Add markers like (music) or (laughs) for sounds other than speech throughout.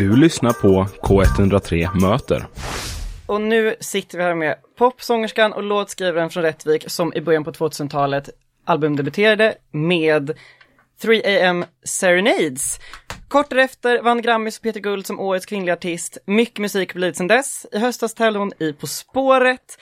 Du lyssnar på K103 Möter. Och nu sitter vi här med popsångerskan och låtskrivaren från Rättvik som i början på 2000-talet albumdebuterade med 3AM Serenades. Kort därefter vann Grammis och Peter Guld som årets kvinnliga artist. Mycket musik har blivit sedan dess. I höstas tävlade hon i På spåret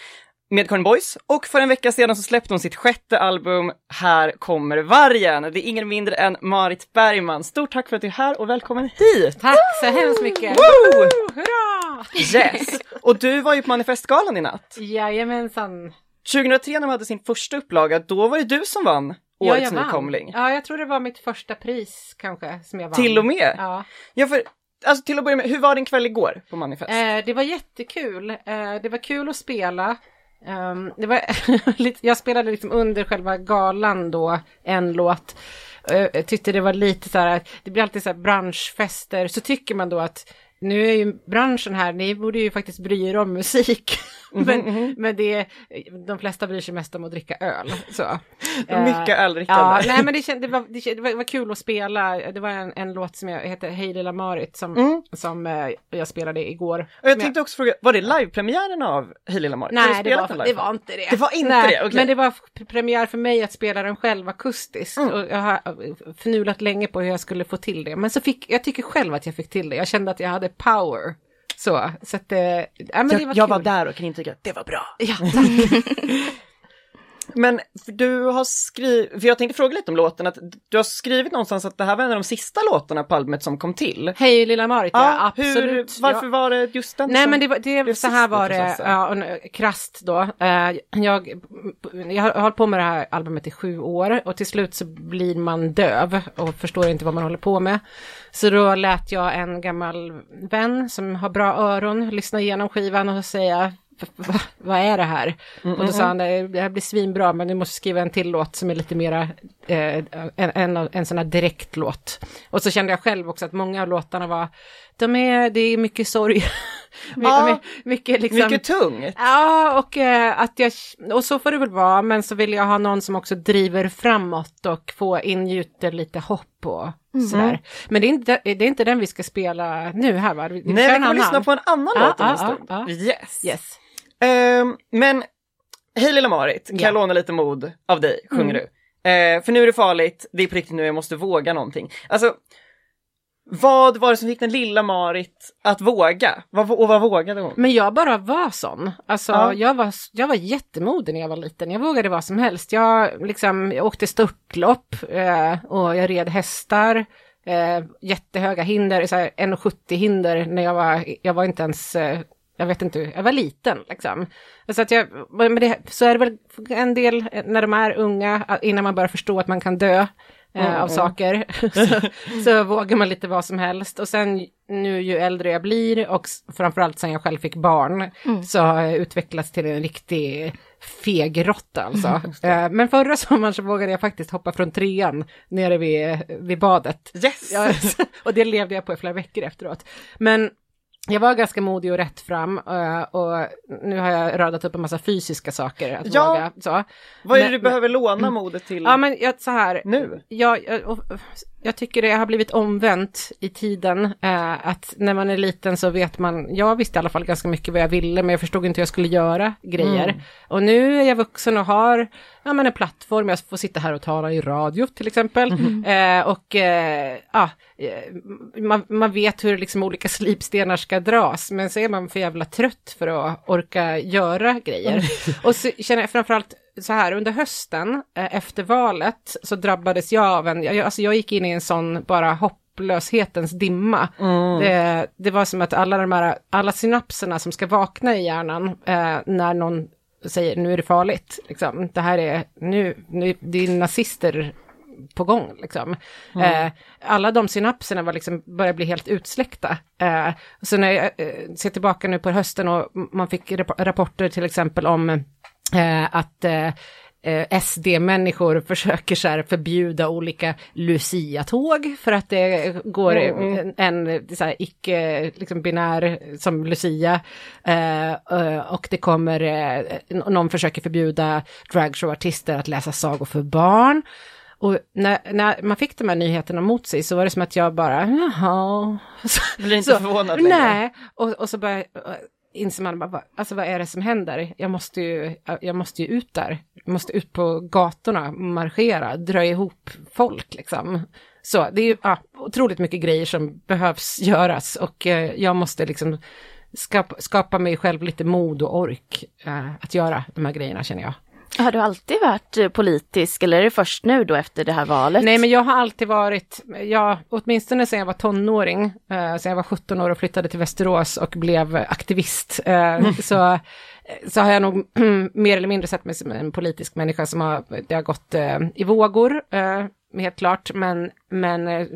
med Conny Boys och för en vecka sedan så släppte hon sitt sjätte album Här kommer vargen. Det är ingen mindre än Marit Bergman. Stort tack för att du är här och välkommen hit! Tack så hemskt mycket! Woo! Hurra! Yes! Och du var ju på Manifestgalan i natt. Jajamensan. 2003 när de hade sin första upplaga, då var det du som vann Årets jag vann. nykomling. Ja, jag tror det var mitt första pris kanske som jag vann. Till och med? Ja. Ja, för, alltså till att börja med, hur var din kväll igår på Manifest? Eh, det var jättekul. Eh, det var kul att spela. Um, det var (laughs) jag spelade liksom under själva galan då en låt. Eh, jag tyckte det var lite så här, det blir alltid så här branschfester, så tycker man då att nu är ju branschen här, ni borde ju faktiskt bry er om musik. (laughs) men men det, de flesta bryr sig mest om att dricka öl. Så. (laughs) Mycket Eh, öldrickande. Ja, nej men det, känd, det, var, det, det, var, kul att spela. Det var en, en låt som jag heter Hej lilla Marit som, Mm. som eh, jag spelade igår. Och jag tänkte också fråga, var det livepremiären av Hej Lilla Marit? Nej, det var, det var inte det. Det var inte Nej, det, okej. Men det var premiär för mig att spela den själv akustiskt. Mm. Och jag har förnulat länge på hur jag skulle få till det. Men så fick, jag tycker själv att jag fick till det. Jag kände att jag hade power. Så, så att, ja men det jag var jag kul. var där och kan intyga att det var bra. Ja. (laughs) Men du har skrivit, för jag tänkte fråga lite om låten, att du har skrivit någonstans att det här var en av de sista låtorna på albumet som kom till. Hej lilla Marit, ja, absolut. Hur, varför ja. var det just den Nej som men det, var, det, så här var det, ja, nu- krasst då. Eh, jag, jag har hållit på med det här albumet i sju år och till slut så blir man döv och förstår inte vad man håller på med. Så då lät jag en gammal vän som har bra öron lyssna igenom skivan och säga "Va- vad är det här? Och då sa han, det här blir svinbra men du måste skriva en till låt som är lite mera eh, en, en, en sån här direktlåt. Och så kände jag själv också att många av låtarna var, de är, det är mycket sorg. (laughs) Ja. mycket, mycket liksom. Mycket tungt. Ja, och eh, att jag, och så får det väl vara, men så vill jag ha någon som också driver framåt och få ingjuter lite hopp och sådär. Men det är, inte, det är inte den vi ska spela nu här va? Vi, Nej, vi en kommer lyssna på en annan Ja, låt om en ja, stund. ja. Yes. Yes. Ehm, men, hej lilla Marit, kan Ja. jag låna lite mod av dig, sjunger Mm. du. Eh, för nu är det farligt, det är på riktigt nu, jag måste våga någonting. Alltså, vad var det som fick den lilla Marit att våga? Vad, och vad vågade hon? Men jag bara var sån. Alltså Ja. jag, var, jag var jättemodig när jag var liten. Jag vågade vad som helst. Jag, liksom, jag åkte störtlopp eh, och jag red hästar. Eh, jättehöga hinder, så här 1,70 hinder när jag var, jag var inte ens, eh, jag vet inte, jag var liten liksom. Så, att jag, men det, så är det väl en del när de är unga, innan man börjar förstå att man kan dö. eh, Mm, av mm. saker, (laughs) så, så vågar man lite vad som helst. Och sen nu ju äldre jag blir och framförallt sen jag själv fick barn så har jag utvecklats till en riktig fegrotta alltså. Eh, Men förra sommaren så vågade jag faktiskt hoppa från trean nere vid, vid badet. Yes! Ja, (laughs) och det levde jag på i flera veckor efteråt. Men jag var ganska modig och rätt fram eh, och nu har jag radat upp en massa fysiska saker att Ja. våga. Så. vad är det men- du behöver låna modet till Ja men jag, så här, nu? jag, jag, och- jag tycker det har blivit omvänt i tiden. Eh, att när man är liten så vet man, jag visste i alla fall ganska mycket vad jag ville men jag förstod inte hur jag skulle göra grejer. Mm. Och nu är jag vuxen och har ja, men en plattform, jag får sitta här och tala i radio till exempel. Eh, och eh, ja, eh, man, man vet hur liksom olika (laughs) slipstenar ska dras men så är man för jävla trött för att orka göra grejer. och så känner jag framförallt så här under hösten eh, efter valet så drabbades jag av en, jag, alltså jag gick in i en sån bara hopplöshetens dimma. Det, det var som att alla de här, alla synapserna som ska vakna i hjärnan eh, när någon säger nu är det farligt, liksom. det här är, nu, nu det är nazister på gång. Liksom. Eh, alla de synapserna var liksom, började bli helt utsläckta. Eh, så när jag eh, ser tillbaka nu på hösten och man fick rap- rapporter till exempel om eh, att eh, eh, SD-människor försöker så här förbjuda olika Lucia-tåg för att det går en, en så här icke liksom, binär som Lucia eh, eh, och det kommer, eh, någon försöker förbjuda dragshowartister att läsa sagor för barn. och när, när man fick de här nyheterna mot sig så var det som att jag bara, jaha. Blir inte så, förvånad längre. Nej, och, och så börjar inser man bara, alltså vad är det som händer? Jag måste ju, jag måste ju ut där. Jag måste ut på gatorna, marschera, dra ihop folk liksom. Så det är ju ja, otroligt mycket grejer som behövs göras och eh, jag måste liksom skapa, skapa mig själv lite mod och ork eh, att göra de här grejerna känner jag. Har du alltid varit eh, politisk eller är det först nu då efter det här valet? Nej, men jag har alltid varit, ja, åtminstone sedan jag var tonåring, eh, sedan jag var 17 år och flyttade till Västerås och blev aktivist, eh, så, så har jag nog (clears throat) mer eller mindre sett mig som en politisk människa som har, det har gått eh, i vågor, eh, helt klart, men, men eh,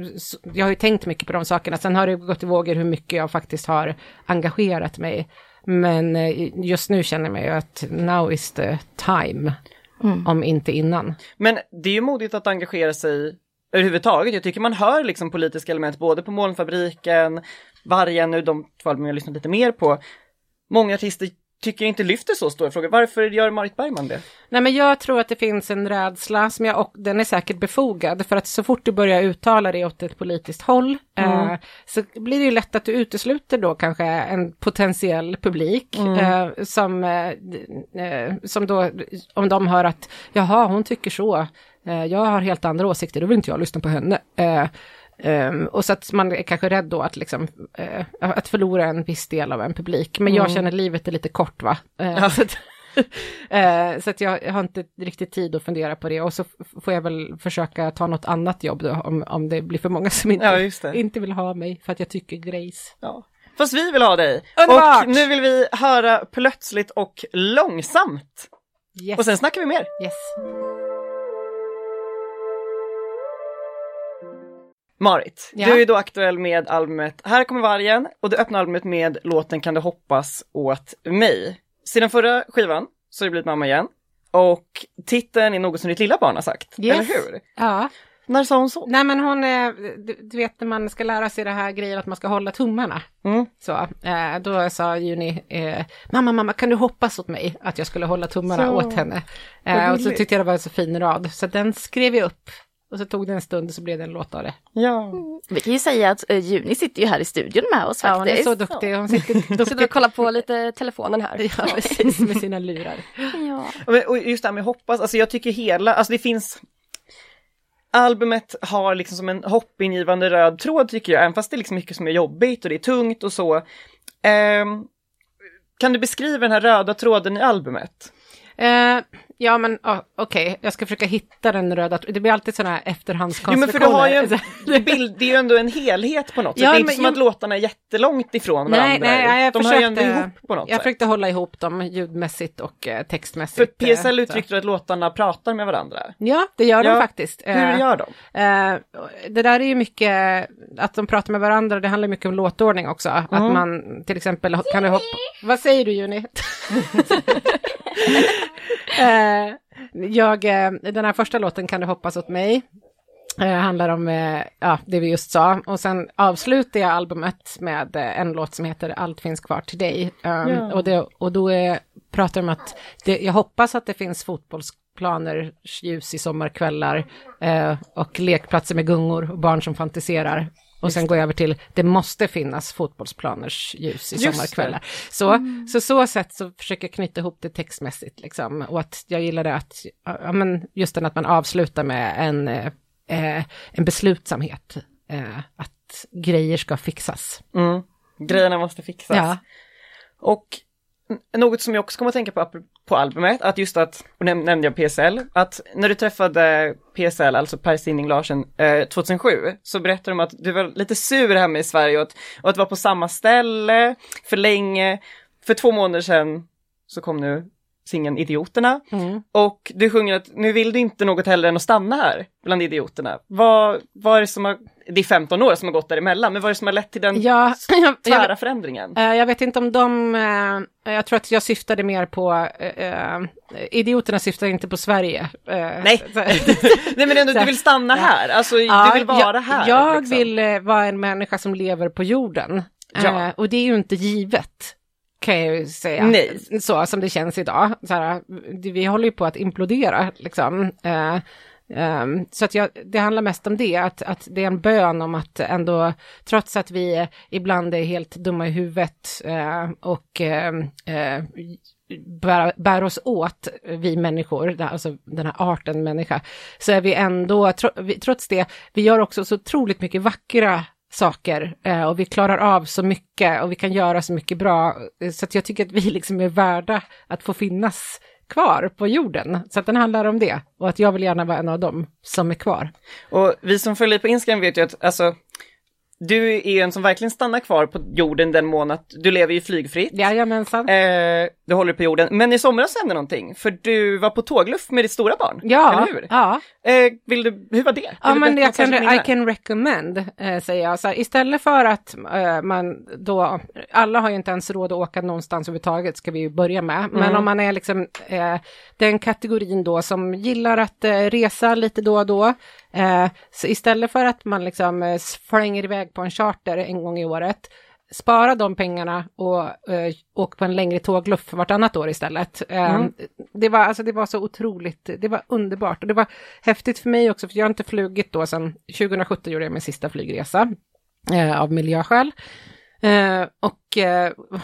jag har ju tänkt mycket på de sakerna. Sen har det gått i vågor hur mycket jag faktiskt har engagerat mig. Men eh, just nu känner jag mig att now is the time, om inte innan. Men det är ju modigt att engagera sig överhuvudtaget. Jag tycker man hör liksom politiska element både på Molnfabriken, Vargen nu, de två albumen jag lyssnat lite mer på. Många artister tycker jag inte lyfter så stora frågor. Varför gör Marit Bergman det? Nej men jag tror att det finns en rädsla som jag, och den är säkert befogad, för att så fort du börjar uttala dig åt ett politiskt håll, eh, så blir det ju lätt att du utesluter då kanske en potentiell publik, eh, som, eh, eh, som då, om de hör att, jaha, hon tycker så, eh, jag har helt andra åsikter, då vill inte jag lyssna på henne. Um, och så att man är kanske rädd då att, liksom, uh, att förlora en viss del av en publik. Men jag känner att livet är lite kort va. Uh, (laughs) så att, uh, (laughs) så att jag, har inte riktigt tid att fundera på det. Och så får jag väl försöka ta något annat jobb då, om, om det blir för många som inte, Ja, inte vill ha mig för att jag tycker grejs. Ja. Fast vi vill ha dig! Underbart! Och nu vill vi höra plötsligt och långsamt. Yes. Och sen snackar vi mer. yes. Marit, Ja. du är då aktuell med albumet Här kommer vargen och du öppnar albumet med låten Kan du hoppas åt mig. Sedan förra skivan så har du blivit mamma igen och titeln är något som ditt lilla barn har sagt, Yes. eller hur? Ja. När sa hon så? Nej men hon, eh, du, du vet när man ska lära sig det här grejen att man ska hålla tummarna. Mm. Så, eh, då sa Juni, eh, mamma, mamma, kan du hoppas åt mig att jag skulle hålla tummarna Så. åt henne? Och så tyckte jag det var en så fin rad, så den skrev jag upp. Och så tog det en stund och så blev det en låt av det. Ja. Vi kan ju säga att uh, Juni sitter ju här i studion med oss Ja, hon är faktiskt. så duktig, hon sitter (laughs) Sitter och kollar på lite telefonen här. (laughs) ja, precis, med sina lurar. Ja. Och- Och just det här med hoppas, alltså jag tycker hela, alltså det finns Albumet har liksom som en hoppingivande röd tråd tycker jag, även fast det är liksom mycket som är jobbigt och det är tungt och så. Ehm, kan du beskriva den här röda tråden i albumet? Eh, ja men oh, okej, jag ska försöka hitta den röda, det blir alltid sådana här Jo efterhandskonstruktioner. men för du har ju en, (laughs) bild, det är ju ändå en helhet på något sätt. Ja, det är inte men som jag- att låtarna är jättelångt ifrån varandra. Nej, nej, nej, jag De hör försökte, ju ändå ihop på något jag sätt. försökte hålla ihop dem ljudmässigt och eh, För textmässigt. eh, PSL så. uttryckte att låtarna pratar med varandra. Ja, det gör Ja, de faktiskt. Hur Eh, gör de? eh, det där är ju mycket, att de pratar med varandra, det handlar mycket om låtordning också. Att man till exempel kan du hoppa... Vad säger du Juni? (laughs) eh, jag, eh, den här första låten kan du hoppas åt mig. Eh, handlar om ja, det vi just sa. Och sen avslutar jag albumet med en låt som heter Allt finns kvar till dig. Um, Ja. och, det, och då är, pratar de om att det, jag hoppas att det finns fotbollsplaner, ljus i sommarkvällar och lekplatser med gungor och barn som fantiserar. Och sen går jag över till, det måste finnas fotbollsplaners ljus i det. sommarkvällar. Så, så så sätt så försöker jag knyta ihop det textmässigt liksom. Och att jag gillade att, ja men just den att man avslutar med en, eh, eh, en beslutsamhet. Eh, att grejer ska fixas. Mm. Grejerna måste fixas. Ja. Och något som jag också kommer att tänka på på albumet, att just att, och näm- nämnde jag PSL, att när du träffade PSL, alltså Per Sinding Larsen, eh, 2007, så berättade de att du var lite sur hemma i Sverige och att, och att vara på samma ställe för länge. För två månader sedan så kom nu singeln Idioterna Mm. och du sjunger att nu vill du inte något hellre än att stanna här bland idioterna. Vad, vad är det som har, det är 15 år som har gått däremellan, men vad är det som har lett till den Ja, (clears throat) jag, tvära jag, förändringen? eh, jag vet inte om de, eh, jag tror att jag syftade mer på, eh, idioterna syftar inte på Sverige. Nej. (laughs) Nej men ändå, du vill stanna här, alltså Ja, du vill vara jag, här. Jag liksom. vill vara en människa som lever på jorden. Ja. Och det är ju inte givet, kan jag ju säga. Nej. Så som det känns idag. Så här, vi håller ju på att implodera, liksom. Eh, Um, så att jag, det handlar mest om det, att, att det är en bön om att ändå, trots att vi ibland är helt dumma i huvudet uh, och uh, bär, bär, oss åt, vi människor, alltså den här arten människa, så är vi ändå, trots det, vi gör också så otroligt mycket vackra saker eh, och vi klarar av så mycket och vi kan göra så mycket bra. Så att jag tycker att vi liksom är värda att få finnas kvar på jorden. Så att den handlar om det och att jag vill gärna vara en av dem som är kvar. Och vi som följer på Instagram vet ju att alltså du är en som verkligen stannar kvar på jorden den månad, du lever ju flygfritt. Jajamensan. Eh, du håller på jorden, men i somras hände någonting, för du var på tågluff med ditt stora barn. Ja, eller hur? ja. Eh, vill du, hur var det? Vill Ja, men jag kan, I can recommend, eh, säger jag. Så här, istället för att eh, man då, alla har ju inte ens råd att åka någonstans överhuvudtaget, ska vi ju börja med. Men Mm. om man är liksom eh, den kategorin då som gillar att eh, resa lite då och då, eh, så istället för att man liksom eh, flänger iväg på en charter en gång i året, spara de pengarna och eh, åka på en längre tågluff vartannat år istället. Eh, Mm. det, var, alltså, det var så otroligt, det var underbart och det var häftigt för mig också, för jag har inte flugit då sedan 2017 gjorde jag min sista flygresa eh, av miljöskäl. Eh, och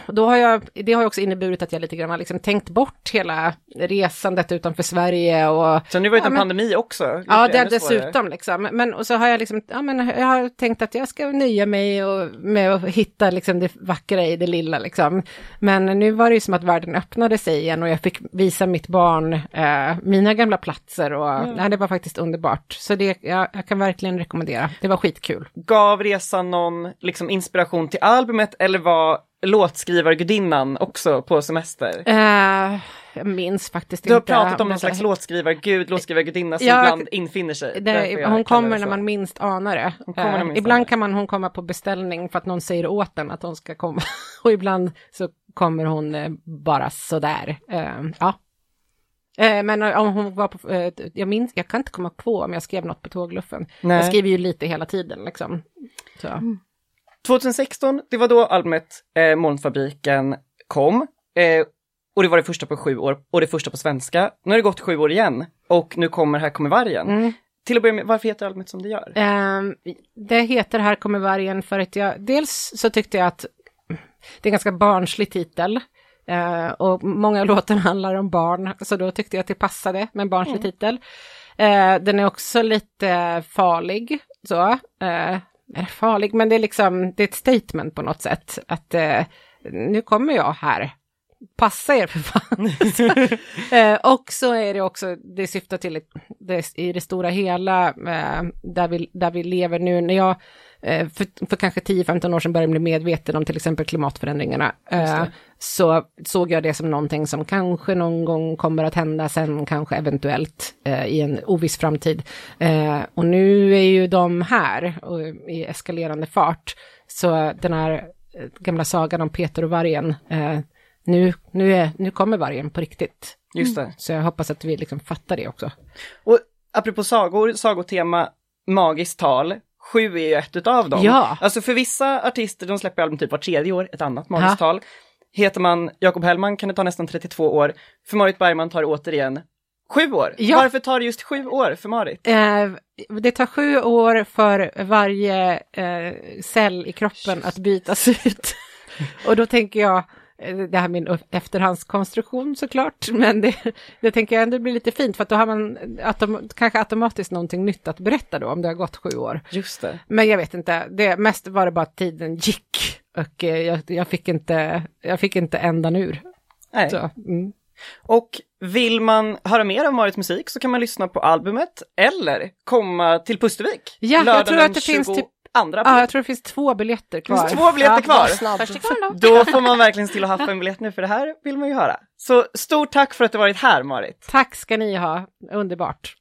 då har jag, det har också inneburit att jag lite grann har liksom tänkt bort hela resandet utanför Sverige och Så nu var det Ja, en men- pandemi också. Ja, det är dessutom liksom. Men och så har jag liksom, ja men jag har tänkt att jag ska nöja mig och, med att hitta liksom det vackra i det lilla liksom. Men nu var det ju som att världen öppnade sig igen och jag fick visa mitt barn eh, mina gamla platser och nej, det var faktiskt underbart. Så det, ja, jag kan verkligen rekommendera. Det var skitkul. Gav resan någon liksom, inspiration till albumet eller var låtskrivargudinnan också på semester? Eh, jag minns faktiskt Du har inte. pratat om någon slags låtskrivargud, låtskrivargudinna som Ja, ibland infinner sig. Det, jag hon kommer när man minst anar det. Man minst anar ibland det. kan man, hon komma på beställning för att någon säger åt den att hon ska komma. (laughs) Och ibland så kommer hon eh, bara sådär. Eh, ja. Men om hon var på, jag minns, jag kan inte komma på om jag skrev något på tågluffen. Nej. Jag skriver ju lite hela tiden liksom. Så. 2016, det var då albumet eh, Molnfabriken kom. Eh, och det var det första på sju år och det första på svenska. Nu har det gått sju år igen och nu kommer Här kommer vargen. Mm. Till att börja med, varför heter albumet som det gör? Ehm, det heter Här kommer vargen för att jag, dels så tyckte jag att det är en ganska barnslig titel. Eh, och många av låtarna handlar om barn, så då tyckte jag att det passade med en barnslig titel. Eh, den är också lite farlig, så. Eh, är farlig, men det är liksom, det är ett statement på något sätt. Att eh, nu kommer jag här. Passa er för fan. (laughs) Eh, och så är det också, det syftar till det, i det stora hela, eh, där, vi, där vi lever nu. När jag för, för kanske 10-15 år sedan började bli medveten om till exempel klimatförändringarna, eh, så såg jag det som någonting som kanske någon gång kommer att hända sen, kanske eventuellt eh, i en oviss framtid. Eh, och nu är ju de här och, i eskalerande fart. Så den här eh, gamla sagan om Peter och vargen, eh, nu, nu, är, nu kommer vargen på riktigt. Just det. Så jag hoppas att vi liksom fattar det också. Och apropå sagor, sagotema, magiskt tal. Sju är ju ett utav dem. Ja. Alltså för vissa artister, de släpper album typ var tredje år, ett annat magiskt tal. Heter man Jakob Hellman kan det ta nästan 32 år. För Marit Bergman tar det återigen sju år. Ja. Varför tar det just sju år för Marit? Eh, det tar sju år för varje eh, cell i kroppen att bytas ut. (laughs) Och då tänker jag, det här är min efterhandskonstruktion såklart, (laughs) men det, det tänker jag ändå blir lite fint för att då har man autom, kanske automatiskt någonting nytt att berätta då om det har gått sju år. Just det. Men jag vet inte, det, mest var det bara att tiden gick och eh, jag, jag, fick inte, jag fick inte ändan ur. Nej. Så, mm. Och vill man höra mer av Marits musik så kan man lyssna på albumet eller komma till Pustervik. Ja, jag tror att det finns 22 typ- april. Ja, jag tror det finns två biljetter kvar. finns två biljetter kvar. Då. Då får man verkligen till att haffa en biljett nu för det här vill man ju höra. Så stort tack för att du varit här Marit. Tack ska ni ha, underbart.